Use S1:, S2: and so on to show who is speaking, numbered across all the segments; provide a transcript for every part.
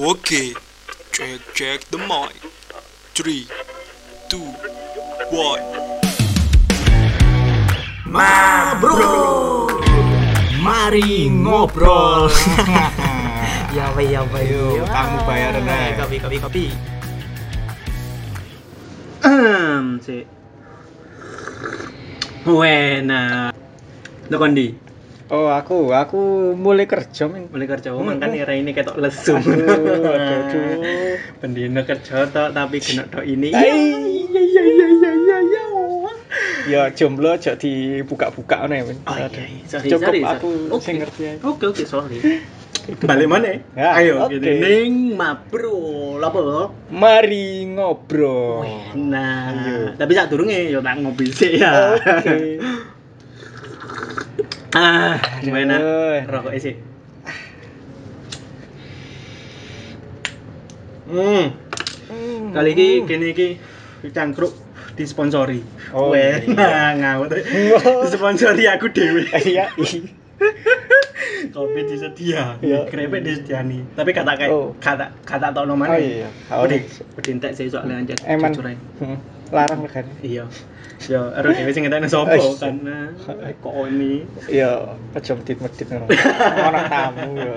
S1: Okay, check check the mic. Three, two, one.
S2: Ma bro, mari ngobrol. ya apa ya apa
S3: Yuk, kamu bayar, Nek.
S2: Kopi kopi kopi. Hmm, si. Wena. Lo kondi,
S3: Oh, aku, aku mulai kerja men.
S2: boleh kerja omong kan era ini ketok lesu.
S3: Aduh, aduh, aduh.
S2: Kerja tok tapi kena tok ini.
S3: Iya iya iya iya iya iya. Ya jomblo aja dibuka-buka ngono ya, men.
S2: Oh, iya, iya. Sorry,
S3: Cukup
S2: sorry, sorry.
S3: aku
S2: Oke.
S3: sing ngerti.
S2: Oke oke sorry. Balik mana?
S3: Ya,
S2: Ayo,
S3: oke.
S2: gini. Ning mabro, lapo?
S3: Mari ngobrol.
S2: Nah,
S3: Ayo.
S2: tapi sak durunge ya tak ngopi sih ya.
S3: Oke.
S2: ah, gimana? Rokok sih. Hmm,
S3: Hmm.
S2: kali ini kene iki cangkruk disponsori.
S3: Oh,
S2: Weh,
S3: iya.
S2: nah, ngawur.
S3: Oh.
S2: Disponsori aku dewe.
S3: Iya. iya.
S2: Kopi disedia,
S3: Iya.
S2: krepek disediani. Tapi kata kayak
S3: Oh.
S2: kata kata tau nomane.
S3: Oh iya. Oh,
S2: Udah, udah entek sih soalnya anjir.
S3: Eman.
S2: Jujuran.
S3: Larang kan.
S2: Iya. Yo, ero dhewe sing ngeteni sapa
S3: Oh, iya.
S2: karena kok ini.
S3: Ya, aja medit-medit ngono. Ono tamu ya.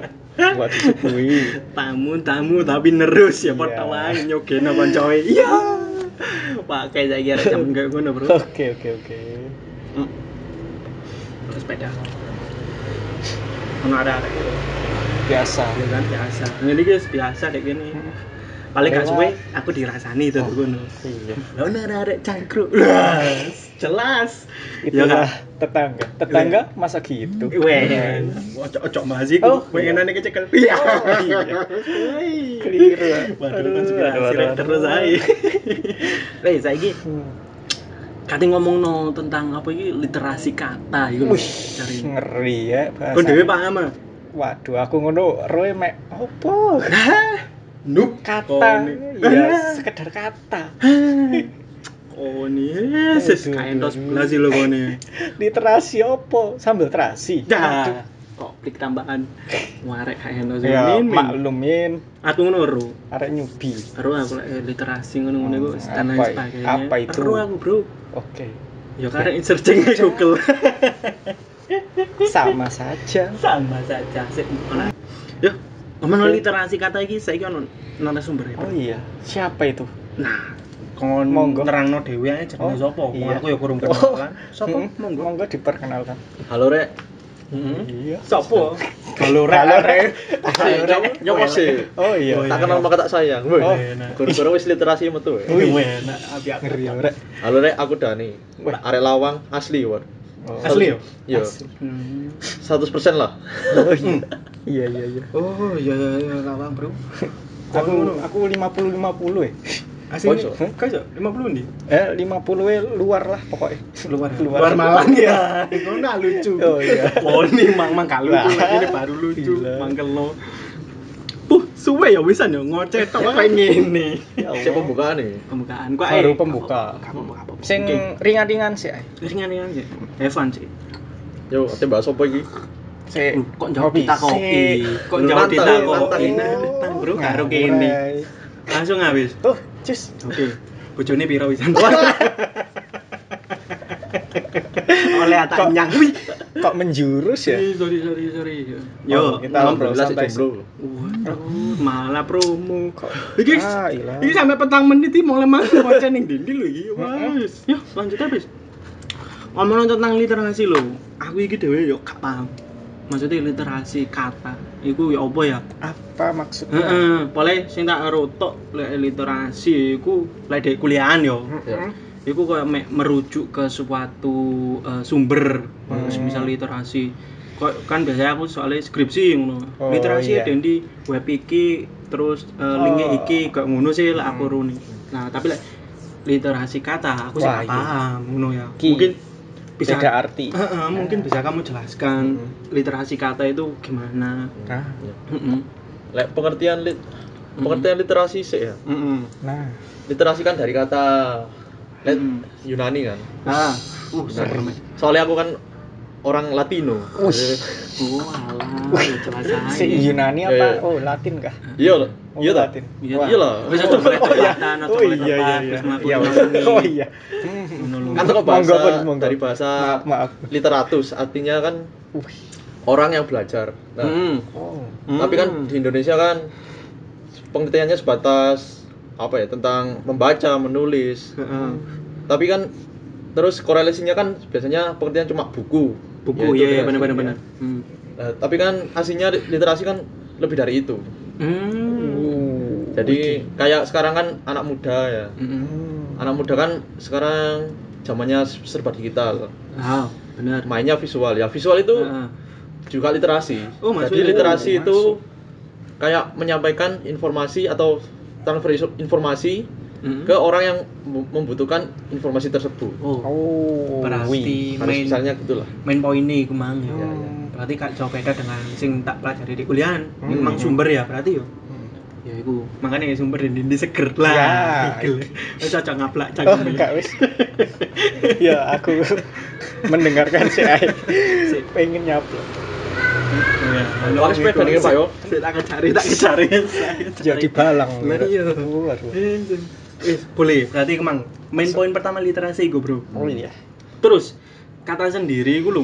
S3: Buat disuguhi.
S2: Tamu-tamu tapi nerus ya
S3: Iya.
S2: wae nyogeno koncoe. Iya. Pakai saiki arek jam kayak ngono, Bro.
S3: Oke, oke, oke.
S2: Hmm. Sepeda. Ono ada
S3: Biasa.
S2: ya kan biasa. Iki wis biasa dek gini. Paling gak
S3: Lewat.
S2: suwe aku dirasani itu
S3: Oh.
S2: ngono.
S3: Iya.
S2: Lah ono arek cangkruk. Lah, jelas. Ya kan?
S3: tetangga. Tetangga masa gitu.
S2: Weh, ojo-ojo mas iku.
S3: Oh,
S2: pengen
S3: iya.
S2: ane kecekel. Iya.
S3: Keliru.
S2: Waduh,
S3: Aduh,
S2: konspirasi terus ae. Weh, saiki
S3: Hmm.
S2: kate ngomongno tentang apa iki literasi kata iku lho.
S3: Wih,
S2: Cari.
S3: ngeri ya bahasa.
S2: Kon dhewe paham ah?
S3: Waduh, aku ngono roe mek opo?
S2: Noob
S3: Kata. Iya, sekedar kata.
S2: Oh nih, sis
S3: Aduh,
S2: kain tos
S3: aduh.
S2: belas sih lo kone.
S3: Literasi opo? Sambal terasi.
S2: Ya, kok plik tambahan. Warek kain tos
S3: Ya,
S2: ini.
S3: maklumin
S2: Aku ngono ro.
S3: arek nyubi.
S2: Ero aku lek literasi ngono-ngono iku dan lain
S3: apa-
S2: sebagainya.
S3: apa itu?
S2: Ero aku, Bro.
S3: Oke.
S2: Ya karena searching di Google.
S3: Sama saja.
S2: Sama saja. Sik. Yo, ngomong literasi kata iki saiki ono narasumber
S3: Oh iya, siapa itu?
S2: Nah, kon
S3: Monggo.
S2: nerangno dhewe ae jenenge
S3: Oh,
S2: sapa?
S3: Iya.
S2: aku ya kurang
S3: Oh.
S2: kenal kan. Sapa?
S3: Hmm,
S2: Monggo.
S3: Monggo diperkenalkan.
S4: Halo rek.
S3: Iya.
S2: Sapa? Halo
S3: Halo,
S2: Rek.
S4: Nyok sih.
S3: Oh iya.
S2: Oh,
S4: Tak
S2: iya.
S4: kenal maka tak sayang. Woi.
S3: Oh.
S4: Guru-guru wis literasi metu. ya.
S2: Wih, enak abi aku.
S3: Ngeri ya, Rek.
S4: Halo rek, aku Dani. Arek Lawang asli, Wan.
S3: Oh.
S2: Asli ya? Hmm.
S4: 100% lah.
S3: Oh iya. Iya iya iya.
S2: Oh, iya iya iya lawang, Bro.
S3: Aku aku 50 50 ya.
S2: Asli
S4: Oh.
S2: Kau iso 50 nih.
S3: Eh 50 e luar lah pokoknya.
S2: Luar
S3: Luar.
S2: luar Malang ya. Iku nak lucu.
S3: Oh, iya.
S2: Oh, ini mang mang kalau
S3: Lah.
S2: ini baru lucu.
S3: Gila.
S2: Mangkelo. Puh, suwe ya wisan ya ngoceh tok kayak ngene.
S3: Ya Allah.
S4: Siapa pembukaan nih?
S2: Pembukaan kok
S3: Baru pembuka. Sing ringan-ringan sih.
S2: ringan-ringan aja. Evan sih.
S4: Yo, ate bahas apa iki?
S3: Sik.
S2: Uh, kok jauh
S3: Kopi.
S2: kita kopi.
S3: Sik.
S2: Kok jauh
S4: nantang,
S2: kita.
S4: Nantang,
S2: Bro, karo kene. Langsung habis.
S3: Oh, cus.
S2: Oke. Bojone piro wisan? Oleh atanyang. Wih.
S3: Kok menjurus ya?
S2: Sorry, sorry, sorry.
S3: Oh,
S2: Yo,
S3: kita ngobrol
S4: jomblo.
S2: Waduh, malah promo.
S3: Kok
S2: Iki,
S3: Ah, ilah.
S2: iki sampai petang menit iki mulai masuk baca ning dindi lho iki. Yo, lanjut habis. Ngomong tentang literasi lho. Aku iki dhewe yo gak paham. Maksudnya literasi kata. Iku ya apa ya?
S3: apa maksudnya?
S2: Heeh, boleh sing tak rotok literasi iku lek kuliahan yo.
S4: Ya.
S2: Iku kayak me- merujuk ke suatu eh, sumber,
S3: Hmm.
S2: misal literasi. Kok kan biasanya aku soalnya skripsi ngono.
S3: Oh,
S2: literasi
S3: iya.
S2: dan di web iki terus eh, linknya
S3: Oh.
S2: iki kayak ngono sih lek aku
S3: Hmm.
S2: runi. Nah, tapi lek literasi kata aku sih
S3: iya.
S2: paham ngono ya.
S3: Ki.
S2: Mungkin bisa
S3: Beda arti.
S2: Heeh, mungkin bisa kamu jelaskan
S3: Hmm.
S2: literasi kata itu gimana.
S3: Nah,
S2: Heeh.
S4: Lek pengertian lit pengertian literasi sih ya.
S2: Heeh.
S3: nah.
S4: Literasi kan dari kata
S2: Hmm.
S4: Yunani kan.
S2: Ah, uh,
S4: Yunani.
S2: serem.
S4: Soalnya aku kan orang Latino.
S3: Ush.
S2: Oh, alah, jelas
S3: Si. Yunani
S4: Iya,
S3: apa?
S4: iya.
S3: Oh, Latin kah?
S4: Iya loh.
S3: Oh,
S4: Iya lah.
S3: Latin.
S2: Iya.
S4: Iya lah.
S2: Wis aja mereka
S3: Oh iya. Oh iya iya iya. Iya. Oh iya.
S4: Kan kok bahasa dari bahasa
S3: Maaf, maaf.
S4: literatus artinya kan orang yang belajar. Nah,
S2: Hmm.
S3: Oh.
S4: tapi kan di Indonesia kan pengertiannya sebatas apa ya tentang membaca, menulis.
S2: Heeh.
S4: Tapi kan terus korelasinya kan biasanya pengertian cuma buku.
S2: Buku ya ya
S4: literasi.
S2: benar benar benar. Hmm.
S4: Nah, tapi kan aslinya li- literasi kan lebih dari itu.
S2: Hmm.
S4: Jadi kayak sekarang kan anak muda ya.
S2: Hmm.
S4: Anak muda kan sekarang zamannya serba digital.
S2: Ah, benar.
S4: Mainnya visual ya. Visual itu
S2: Heeh.
S4: juga literasi.
S2: Oh, masuk
S4: Jadi literasi
S2: Oh,
S4: itu kayak menyampaikan informasi atau transfer informasi
S2: Hmm.
S4: ke orang yang mem- membutuhkan informasi tersebut.
S2: Oh,
S3: Oh.
S2: berarti main
S4: misalnya gitulah.
S2: main poin ini iku mang ya.
S3: Iya,
S4: iya.
S2: Berarti kak jauh beda dengan sing tak pelajari di kuliahan.
S3: Hmm.
S2: Ini mang sumber ya berarti yo.
S3: Hmm.
S2: Ya iku, makanya ya sumber di, di seger lah.
S3: Ya.
S2: Iku. Wis cocok ngaplak
S3: Oh,
S2: cangkem.
S3: enggak wis. ya, aku mendengarkan si Ai. Pengen
S4: Wah, sepeda nih, Pak, yo.
S2: Tak kecari, tak kecari.
S3: Jadi balang.
S2: Lah iya.
S3: Waduh.
S2: Wis, boleh. Berarti kemang. Main poin pertama literasi iku, Bro.
S3: Oh iya.
S2: Terus kata sendiri iku lho.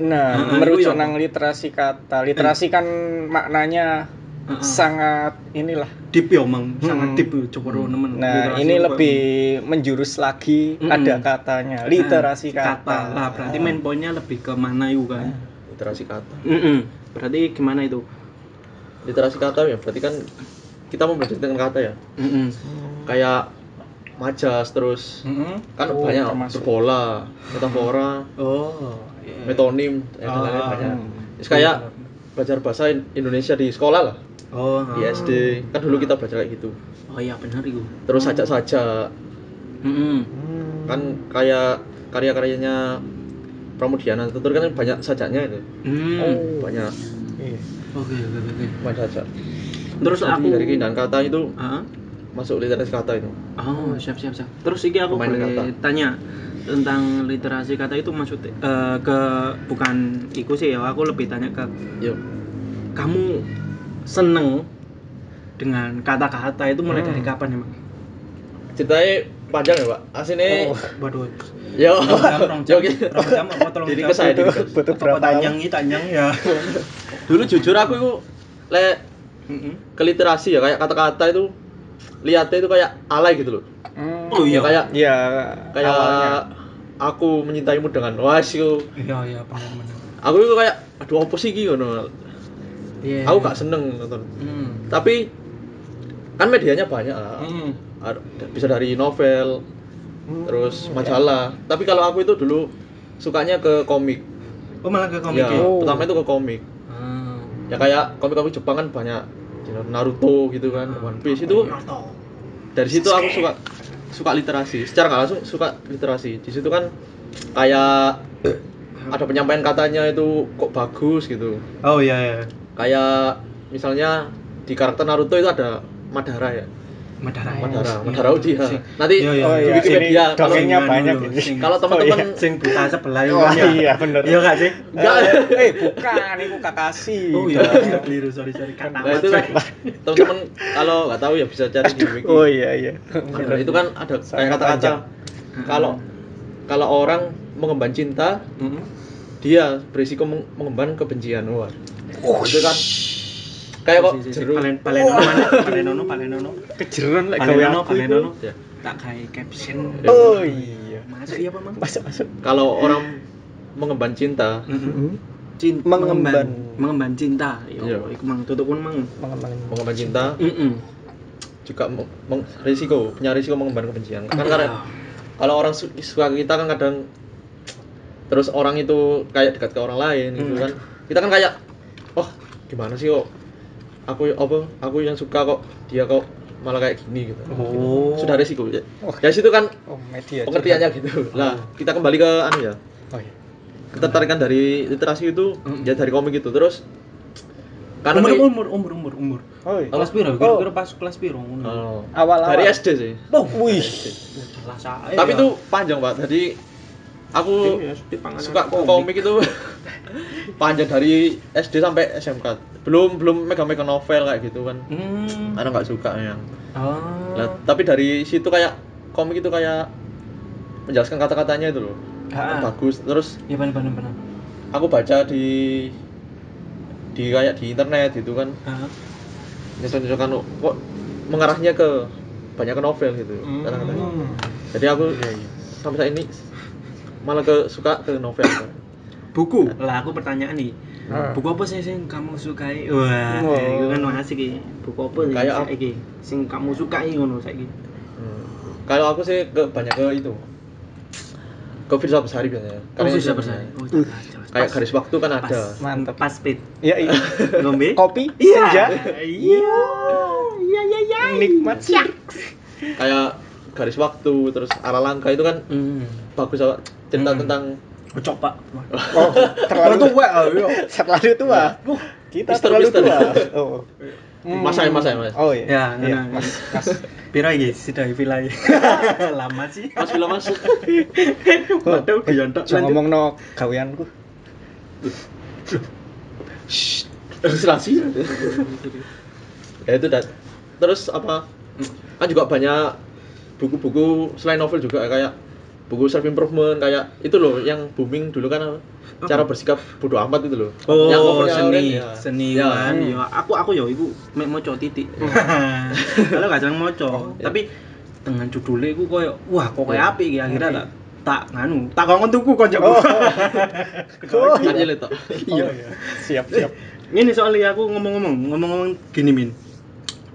S3: Nah, merujuk
S2: ya.
S3: nang literasi kata. Literasi kan maknanya sangat inilah.
S2: deep yo mang, sangat
S3: Hmm.
S2: deep yo coba nemen.
S3: Nah,
S2: Literasi
S3: ini lebih menjurus lagi
S2: Mm-mm.
S3: ada katanya. Literasi
S2: Nah,
S3: kata.
S2: Lah, berarti main poinnya lebih ke mana kan?
S4: Literasi kata.
S2: Mm Berarti gimana itu?
S4: Literasi kata ya berarti kan kita mau belajar dengan kata ya.
S2: Mm
S4: Kayak majas terus
S3: Mm-mm.
S4: kan
S3: Oh,
S4: banyak
S3: termasuk.
S4: berbola, metafora,
S2: Oh, iya.
S4: metonim, dan
S2: Ah,
S4: lain-lain banyak.
S3: hmm.
S4: Terus kayak belajar bahasa In- Indonesia di sekolah lah,
S2: Oh,
S4: di
S2: ah.
S4: SD. Kan dulu kita belajar kayak gitu.
S2: Oh iya benar itu.
S4: Terus sajak-sajak
S2: Mm
S4: kan kayak karya-karyanya Pramudiana Tutur kan banyak sajaknya itu.
S2: Hmm.
S3: Oh.
S4: Banyak.
S2: Oke oke oke.
S4: banyak sajak.
S2: Terus
S4: Jadi
S2: aku
S4: dari keindahan kata itu
S2: Ah?
S4: masuk literasi kata itu.
S2: Oh, siap siap siap. Terus iki aku
S4: Pemain
S2: boleh
S4: kata.
S2: tanya tentang literasi kata itu maksud eh, ke bukan iku sih ya, aku lebih tanya ke
S4: Yuk.
S2: kamu seneng dengan kata-kata itu mulai
S3: Hmm.
S2: dari kapan emang?
S4: Ceritanya panjang ya, Pak. Aslinya
S3: Oh.
S2: Waduh.
S4: yo. Yo, gitu.
S2: jam?
S4: ke saya,
S3: Butuh, berapa
S2: tanyang
S3: lama?
S2: ini tanyang ya.
S4: Dulu jujur aku itu le
S2: Mm-mm.
S4: ke literasi ya kayak kata-kata itu lihatnya itu kayak alay gitu loh.
S3: Hmm.
S2: Oh iya.
S4: kayak
S3: Iya,
S4: kayak
S3: awalnya.
S4: aku mencintaimu dengan was itu.
S2: Iya iya benar.
S4: Aku itu kayak aduh apa sih iki ngono.
S2: Iya.
S4: Aku gak seneng nonton.
S2: Hmm.
S4: Tapi kan medianya banyak lah.
S2: Hmm.
S4: Bisa dari novel,
S3: Hmm,
S4: terus majalah. Tapi kalau aku itu dulu sukanya ke komik.
S2: Oh malah ke komik
S4: ya,
S2: ya?
S3: Oh.
S4: pertama itu ke komik.
S2: Ah.
S4: Ya kayak komik-komik Jepang kan banyak Naruto gitu kan, One Piece itu
S2: Naruto.
S4: dari situ aku suka suka literasi. Secara nggak langsung suka literasi. Di situ kan kayak ada penyampaian katanya itu kok bagus gitu.
S2: Oh iya iya.
S4: Kayak misalnya di karakter Naruto itu ada Madara ya.
S2: Madara.
S4: Madara,
S2: Iya.
S4: Madara Uchiha.
S2: Sing-
S4: Nanti
S2: Iya, iya.
S3: Oh
S4: di
S3: iya,
S4: Wikipedia kalau
S3: banyak
S4: kalau
S3: Oh,
S4: teman-teman
S3: iya.
S2: sing buta sebelah itu
S3: Oh
S2: kan ya?
S3: iya bener.
S2: Iya gak sih?
S4: Enggak.
S3: eh bukan, itu Kakashi.
S2: Oh iya,
S3: Dong.
S2: keliru, sorry sorry. Kata
S4: Nah itu kan teman-teman kalau nggak tahu ya bisa cari di wiki.
S3: Oh iya iya.
S4: Nah, itu kan ada kayak kata-kata kalau kalau orang mengemban cinta dia berisiko meng- mengemban kebencian wah itu kan kayak kok jeruk
S2: Palen palenono mana? Palenono palenono.
S3: kejeron lek gawe
S2: Palenono
S3: aku itu.
S2: palenono.
S4: Ya.
S2: Tak kayak caption.
S3: Oh iya.
S2: Masuk iya Pak Mang?
S3: Masuk masuk.
S4: kalau orang mengemban cinta
S2: Cinta
S3: Mengemban.
S2: mengemban cinta.
S4: Iya.
S2: Yo, iku mang tutup pun mang.
S3: Mengemban.
S4: mengemban cinta
S2: Heeh.
S4: juga meng- risiko punya risiko mengemban kebencian kan
S2: Iya.
S4: karena kalau orang su- suka kita kan kadang terus orang itu kayak dekat ke orang lain gitu
S2: Hmm.
S4: kan kita kan kayak oh gimana sih kok aku apa aku yang suka kok dia kok malah kayak gini gitu
S2: Oh.
S4: sudah risiko ya
S3: Oh.
S4: ya situ kan
S3: Oh media.
S4: pengertiannya gitu lah kita kembali ke anu ya
S3: Oh iya.
S4: ketertarikan dari literasi itu
S2: Hmm.
S4: ya dari komik itu terus karena
S2: umur umur umur umur umur.
S3: Oh iya.
S2: Kelas piro? Kira-kira pas kelas piro ngono.
S4: Oh.
S3: Awal-awal.
S4: dari SD sih
S2: Oh,
S3: Wih.
S4: tapi itu panjang pak jadi aku
S2: Iya, panganan
S4: suka komik itu panjang dari SD sampai SMK belum belum megang-megang novel kayak gitu kan
S2: Hmm.
S4: karena nggak suka yang
S2: Oh.
S4: Lah, tapi dari situ kayak komik itu kayak menjelaskan kata-katanya itu loh
S2: Ah.
S4: bagus terus
S2: Iya benar benar benar.
S4: aku baca di di kayak di internet gitu kan
S2: Ah.
S4: nyocok-nyocokan kok mengarahnya ke banyak ke novel gitu
S2: Hmm.
S4: kata-katanya jadi aku sampai saat ini malah ke suka ke novel
S2: Buku. Lah aku pertanyaan nih.
S3: Ah.
S2: Buku apa sih yang kamu sukai? Wah,
S3: Wah.
S2: itu kan asik. Buku apa sih
S4: Kayak apa?
S2: saiki? Sing kamu sukai ngono saiki.
S4: Hmm. Kalau aku sih ke banyak ke itu. Ke filsafat besar biasanya.
S2: Oh,
S4: Karena
S2: bisa
S4: itu-
S2: bersari. Oh, jelas, jelas.
S4: Kayak
S2: Pas.
S4: garis waktu kan ada.
S2: Pas.
S3: Mantap.
S2: Pas speed.
S3: Iya, iya.
S2: Ngombe?
S3: Kopi,
S2: Iya.
S3: senja.
S2: Iya. Iya, iya, iya.
S3: Nikmat sih.
S4: Kayak garis waktu terus arah langkah itu kan
S2: Hmm.
S4: bagus apa cerita
S2: Hmm.
S4: tentang
S2: Oh, coba.
S3: Oh, terlalu
S2: tua.
S3: terlalu tua. Kita
S4: Mister,
S3: terlalu
S4: mister.
S3: tua. Oh.
S4: Mas saya, mas saya, mas.
S3: Oh iya.
S2: Ya,
S3: Iya,
S2: nah.
S3: Mas. Mas.
S2: Pira iki sudah vilai. Lama sih.
S4: Mas bila mas.
S2: Waduh, gayontok.
S3: Jangan ngomong no gaweanku.
S4: Ilustrasi. ya itu dan terus apa? Kan juga banyak buku-buku selain novel juga kayak buku self improvement kayak itu loh yang booming dulu kan apa? cara bersikap bodoh amat itu loh.
S2: Oh,
S4: yang
S2: seni,
S4: ya.
S2: seni
S4: Ya.
S2: kan. Ya, aku aku ya iku mek maca titik. Kalau gak seneng maca,
S4: ya.
S2: tapi dengan judulnya iku koyo wah kok koyo
S4: Ya.
S2: apik iki akhirnya tak tak nganu, tak kongkon tuku koncoku.
S3: Oh.
S4: Kan ya itu.
S3: Iya. Siap, siap.
S2: Ini soalnya aku ngomong-ngomong, ngomong-ngomong gini Min.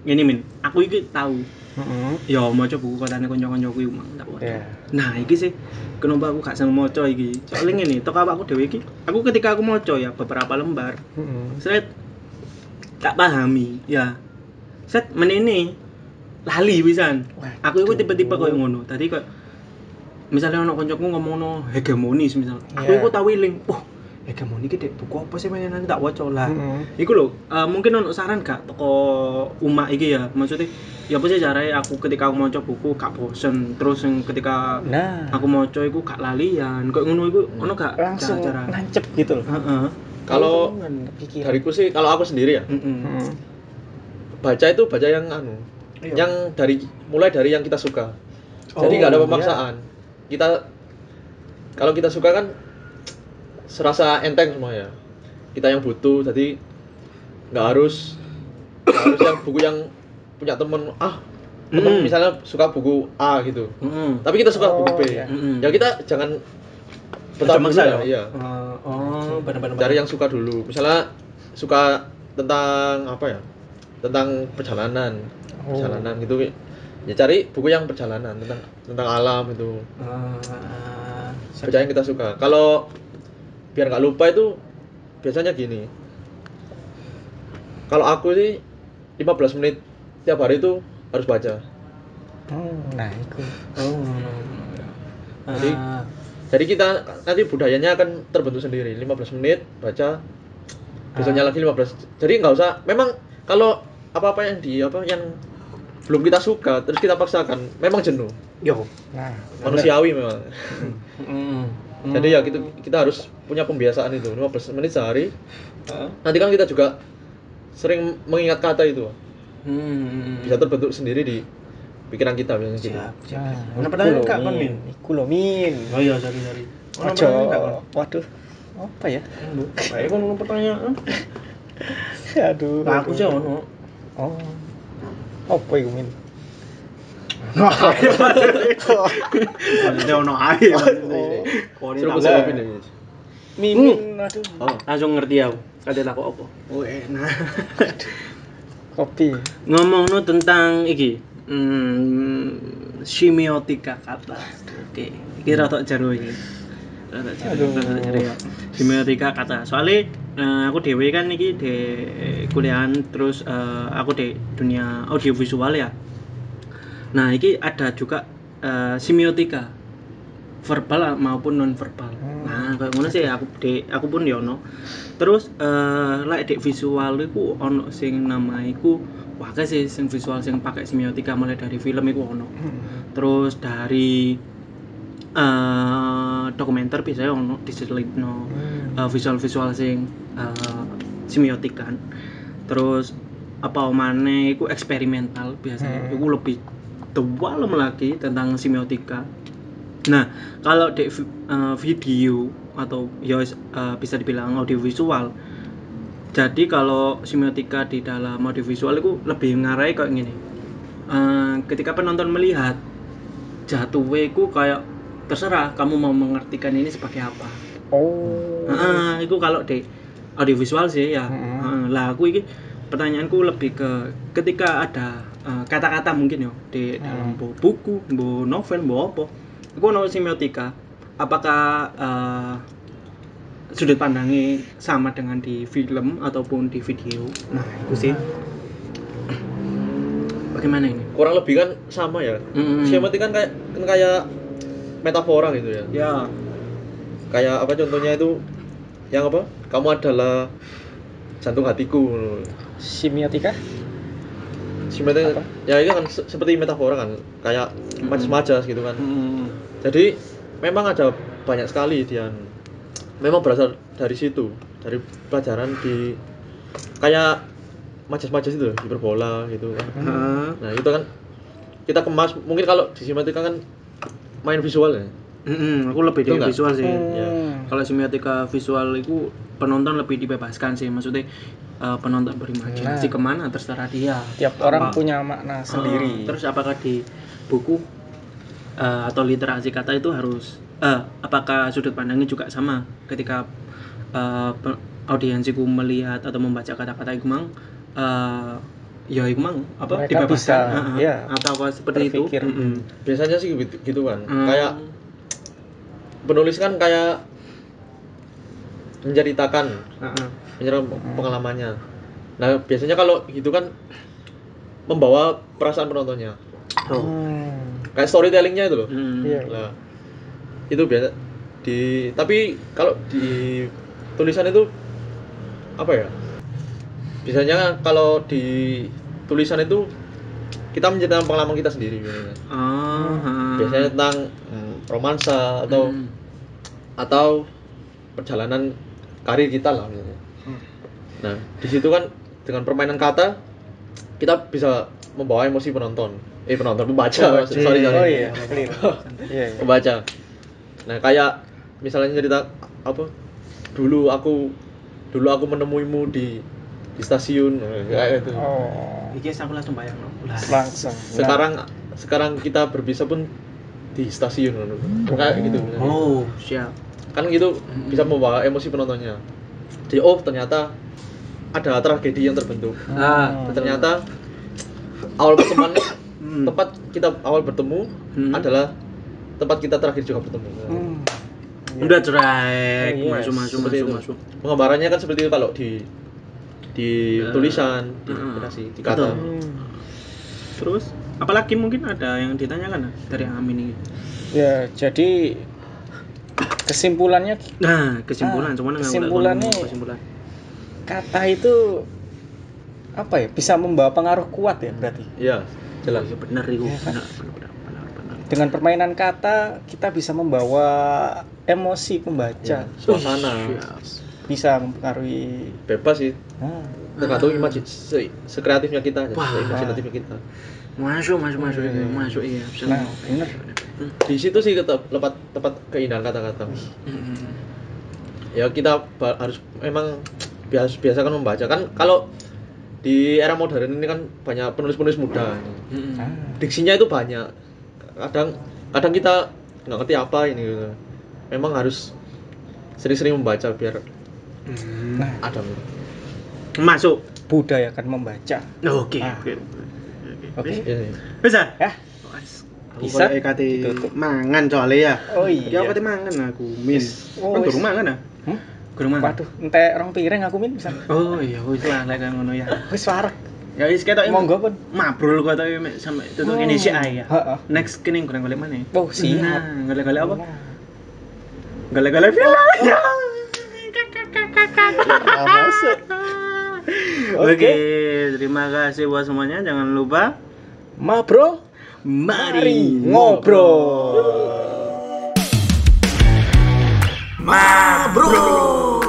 S2: Gini Min, aku iki tahu
S3: Heeh.
S2: ya maca buku kotane kanca-kancaku iku mang tak waca.
S3: Ya.
S2: Nah, iki sih kenapa aku gak seneng maca iki. Soalnya ngene, tok awakku dhewe iki, aku ketika aku maca ya beberapa lembar,
S3: Heeh.
S2: set tak pahami, ya. Set menene lali pisan. Aku iku tipe-tipe koyo ngono. Tadi koyo misalnya ono kancaku ngomongno hegemonis misal. Aku
S3: Iya.
S2: iku tak wiling, "Wah, hegemoni iki Dek, buku apa sih mainan tak waca lah."
S3: Heeh.
S2: Iku lho, eh, mungkin ono saran gak toko umak iki ya. Maksudnya ya apa sih caranya aku ketika aku maca buku gak bosen terus yang ketika
S3: Nah,
S2: aku maca iku gak lalian. Kok ngono iku ono gak
S3: langsung
S2: cara?
S3: nancep gitu loh.
S2: Heeh.
S4: Kalau dariku sih kalau aku sendiri ya
S2: Heeh.
S3: Heeh.
S4: baca itu baca yang anu
S2: Iya.
S4: yang dari mulai dari yang kita suka jadi
S2: Oh,
S4: nggak ada
S2: iya.
S4: pemaksaan kita kalau kita suka kan serasa enteng semua ya kita yang butuh jadi nggak harus nggak harus yang buku yang punya temen ah temen
S2: Mm.
S4: misalnya suka buku A gitu
S2: Heeh.
S4: tapi kita suka
S3: Oh,
S4: buku B
S3: iya.
S2: Mm-mm.
S4: ya kita jangan betah dulu
S2: ya?
S4: ya iya
S2: Oh, oh, benar-benar.
S4: cari yang suka dulu misalnya suka tentang apa ya tentang perjalanan
S3: Oh.
S4: perjalanan gitu ya cari buku yang perjalanan tentang tentang alam itu baca yang kita suka kalau biar nggak lupa itu biasanya gini kalau aku sih 15 menit tiap hari itu harus baca
S3: Hmm, nah itu.
S2: Oh.
S4: Jadi,
S2: Ah,
S4: jadi kita nanti budayanya akan terbentuk sendiri 15 menit baca besoknya
S2: Ah.
S4: lagi 15 jadi nggak usah memang kalau apa-apa yang di apa yang belum kita suka terus kita paksakan memang jenuh
S2: yo.
S3: Nah,
S4: manusiawi memang
S2: Mm.
S4: Jadi ya gitu kita harus punya pembiasaan itu 15 menit sehari
S2: Heeh.
S4: nanti kan kita juga sering mengingat kata itu
S2: Hmm.
S4: bisa terbentuk sendiri di pikiran kita biasanya gitu
S2: Siap.
S3: Nah,
S2: Ono pertanyaan kon,
S3: Min. Iku lho, Min.
S2: Oh iya, sorry sorry.
S3: Ojo.
S2: kon?
S3: Waduh. Apa ya?
S2: Kayak kon ono pertanyaan.
S3: Aduh.
S2: Lah aku sih ono.
S3: Oh. Apa iku, Min?
S2: Nah, ayo maksudnya ono ae ini
S3: Mimin, aduh.
S4: oh
S2: Langsung ngerti aku. Kate tak apa? Oh enak.
S3: Kopi.
S2: Ngomongno tentang iki. Hmm, semiotika kata. Oke, iki rada jero iki. Rada. Semiotika kata. Soalnya eh, aku dewe kan iki di kuliahan terus eh, aku di dunia audiovisual ya. Nah, iki ada juga eh, semiotika verbal maupun non verbal.
S3: Hmm.
S2: Nah, kayak ngono sih aku di aku pun ya ono. Terus eh lek dek visual iku ono sing nama iku wah sih sing visual sing pakai semiotika mulai dari film iku ono.
S3: Hmm.
S2: Terus dari eh dokumenter biasanya ono diselipno
S3: Hmm.
S2: eh, visual-visual sing eh, semiotikan terus apa omane iku eksperimental biasanya
S3: Hmm.
S2: iku lebih dalam lagi tentang semiotika nah kalau di eh, video atau ya eh, bisa dibilang audiovisual jadi kalau semiotika di dalam audiovisual itu lebih ngarai kayak gini Eh, ketika penonton melihat jatuhnya itu kayak terserah kamu mau mengartikan ini sebagai apa
S3: Oh.
S2: Heeh, itu kalau di audiovisual sih ya.
S3: Mm-mm.
S2: Heeh, lah aku ini pertanyaanku lebih ke ketika ada eh, kata-kata mungkin ya di dalam bu- buku, bu novel, bu apa. Aku ono semiotika. Apakah eh, sudut pandangnya sama dengan di film ataupun di video? Nah, itu sih. Bagaimana ini?
S4: kurang lebih kan sama ya
S2: Mm-mm.
S4: semiotik kan kayak kan kayak metafora gitu ya
S2: Ya.
S4: kayak apa contohnya itu yang apa kamu adalah jantung hatiku
S3: Semiotika? Apa?
S4: ya itu kan se- seperti metafora kan kayak majas-majas gitu kan
S2: Mm.
S4: jadi memang ada banyak sekali dia memang berasal dari situ dari pelajaran di kayak majas-majas itu hiperbola gitu kan
S2: Heeh.
S4: nah itu kan kita kemas mungkin kalau di semiotika kan main visual ya
S2: Mm-mm, aku lebih di
S4: Itu enggak?
S2: visual sih.
S4: Ya.
S3: Hmm.
S2: Kalau semiotika visual itu penonton lebih dibebaskan sih, maksudnya eh, penonton berimajinasi
S3: Nah.
S2: ke mana terserah dia.
S3: Tiap orang
S2: Apa-
S3: punya makna
S2: Ah,
S3: sendiri.
S2: terus apakah di buku eh, atau literasi kata itu harus, eh, apakah sudut pandangnya juga sama ketika eh, pe- audiensiku melihat atau membaca kata-kata itu mang, eh, ya itu mang apa
S3: Mereka
S2: dibebaskan,
S3: bisa,
S2: Heeh.
S3: ya,
S2: atau apa seperti
S3: berpikir.
S2: itu. Mm-mm.
S4: biasanya sih gitu, gitu kan
S2: Hmm.
S4: kayak penulis kan kayak menceritakan
S2: Heeh.
S4: menceritakan pengalamannya nah biasanya kalau gitu kan membawa perasaan penontonnya
S2: Oh.
S3: Hmm.
S4: kayak storytellingnya itu loh
S2: Mm.
S3: Iya.
S4: Lah, itu biasa di tapi kalau di tulisan itu apa ya biasanya kalau di tulisan itu kita menceritakan pengalaman kita sendiri biasanya,
S2: Oh, heeh.
S4: biasanya tentang hmm, romansa atau
S2: Mm.
S4: atau perjalanan karir kita lah.
S2: Hmm.
S4: Nah di situ kan dengan permainan kata kita bisa membawa emosi penonton eh penonton pembaca
S2: Pembaca.
S4: sorry sorry
S3: Oh iya, clear. Iya, iya.
S4: pembaca nah kayak misalnya cerita apa dulu aku dulu aku menemuimu di di stasiun eh, kayak itu
S3: Oh.
S2: Iki aku langsung bayang.
S3: Langsung.
S4: sekarang sekarang kita berpisah pun di stasiun kayak gitu
S2: Oh, siap.
S4: Kan gitu bisa membawa emosi penontonnya jadi oh ternyata ada tragedi yang terbentuk
S2: Ah,
S4: ternyata awal pertemuan
S2: Hmm.
S4: tempat kita awal bertemu
S2: Hmm.
S4: adalah tempat kita terakhir juga bertemu
S3: Hmm.
S2: Udah cerai,
S3: Oh, yes.
S2: masuk masuk
S4: Seperti
S2: masuk
S4: itu.
S2: masuk.
S4: penggambarannya kan seperti itu kalau di di
S2: Ya.
S4: tulisan di
S2: Hmm.
S4: narasi di kata
S2: Betul.
S3: Hmm.
S2: Terus apalagi mungkin ada yang ditanyakan dari Amin ini.
S3: Ya, jadi kesimpulannya
S2: Nah, kesimpulan,
S3: Ah,
S2: cuman
S3: kesimpulannya-
S2: kesimpulan.
S3: kata itu apa ya? Bisa membawa pengaruh kuat ya berarti.
S4: iya jelas
S2: Iya benar itu.
S3: Iya kan?
S2: Benar, benar, benar, benar, benar.
S3: Dengan permainan kata kita bisa membawa emosi pembaca,
S4: Ya, suasana
S3: bisa mempengaruhi
S4: bebas sih
S3: Hmm.
S4: tergantung imajin se, sekreatifnya kita
S2: Wah.
S4: imajinatifnya kita
S2: Masuk, masuk, masuk,
S3: Iya, iya.
S2: masuk iya.
S3: Nah, bener.
S4: Di situ sih tetap lepat tepat keindahan kata-kata
S2: Mm-mm.
S4: ya kita harus memang biasa biasa kan membaca kan kalau di era modern ini kan banyak penulis-penulis muda.
S3: Ah.
S4: diksinya itu banyak kadang kadang kita nggak ngerti apa ini gitu. memang harus sering-sering membaca biar
S2: Mm.
S3: Nah,
S4: ada
S2: Masuk.
S3: budayakan membaca.
S2: Oke,
S3: Ah.
S2: oke.
S3: Oke.
S4: ya,
S2: Bisa?
S3: Ya.
S2: Bisa. Kate
S3: Ditutup.
S2: mangan soalnya ya.
S3: Oh
S2: Ya aku
S3: iya.
S2: kate mangan aku, Min.
S3: Oh,
S2: Kan
S3: wis.
S2: durung mangan ah?
S3: Hmm?
S2: Durung mangan.
S3: Waduh, entek rong piring aku min bisa.
S2: Oh iya, wis lah lek ngono ya.
S3: Wis wareg.
S2: Ya wis ketok
S3: Monggo pun.
S2: mabrol kok tapi mek sampe tutuk kene sik ae ya.
S3: Heeh.
S2: Next kene golek-golek mana?
S3: Oh, siap.
S2: Nah, golek-golek apa? Golek-golek film. Ya.
S3: masuk.
S2: Oke, terima kasih buat semuanya. Jangan lupa
S3: Ma bro,
S2: mari
S3: ngobrol.
S2: Mabrur.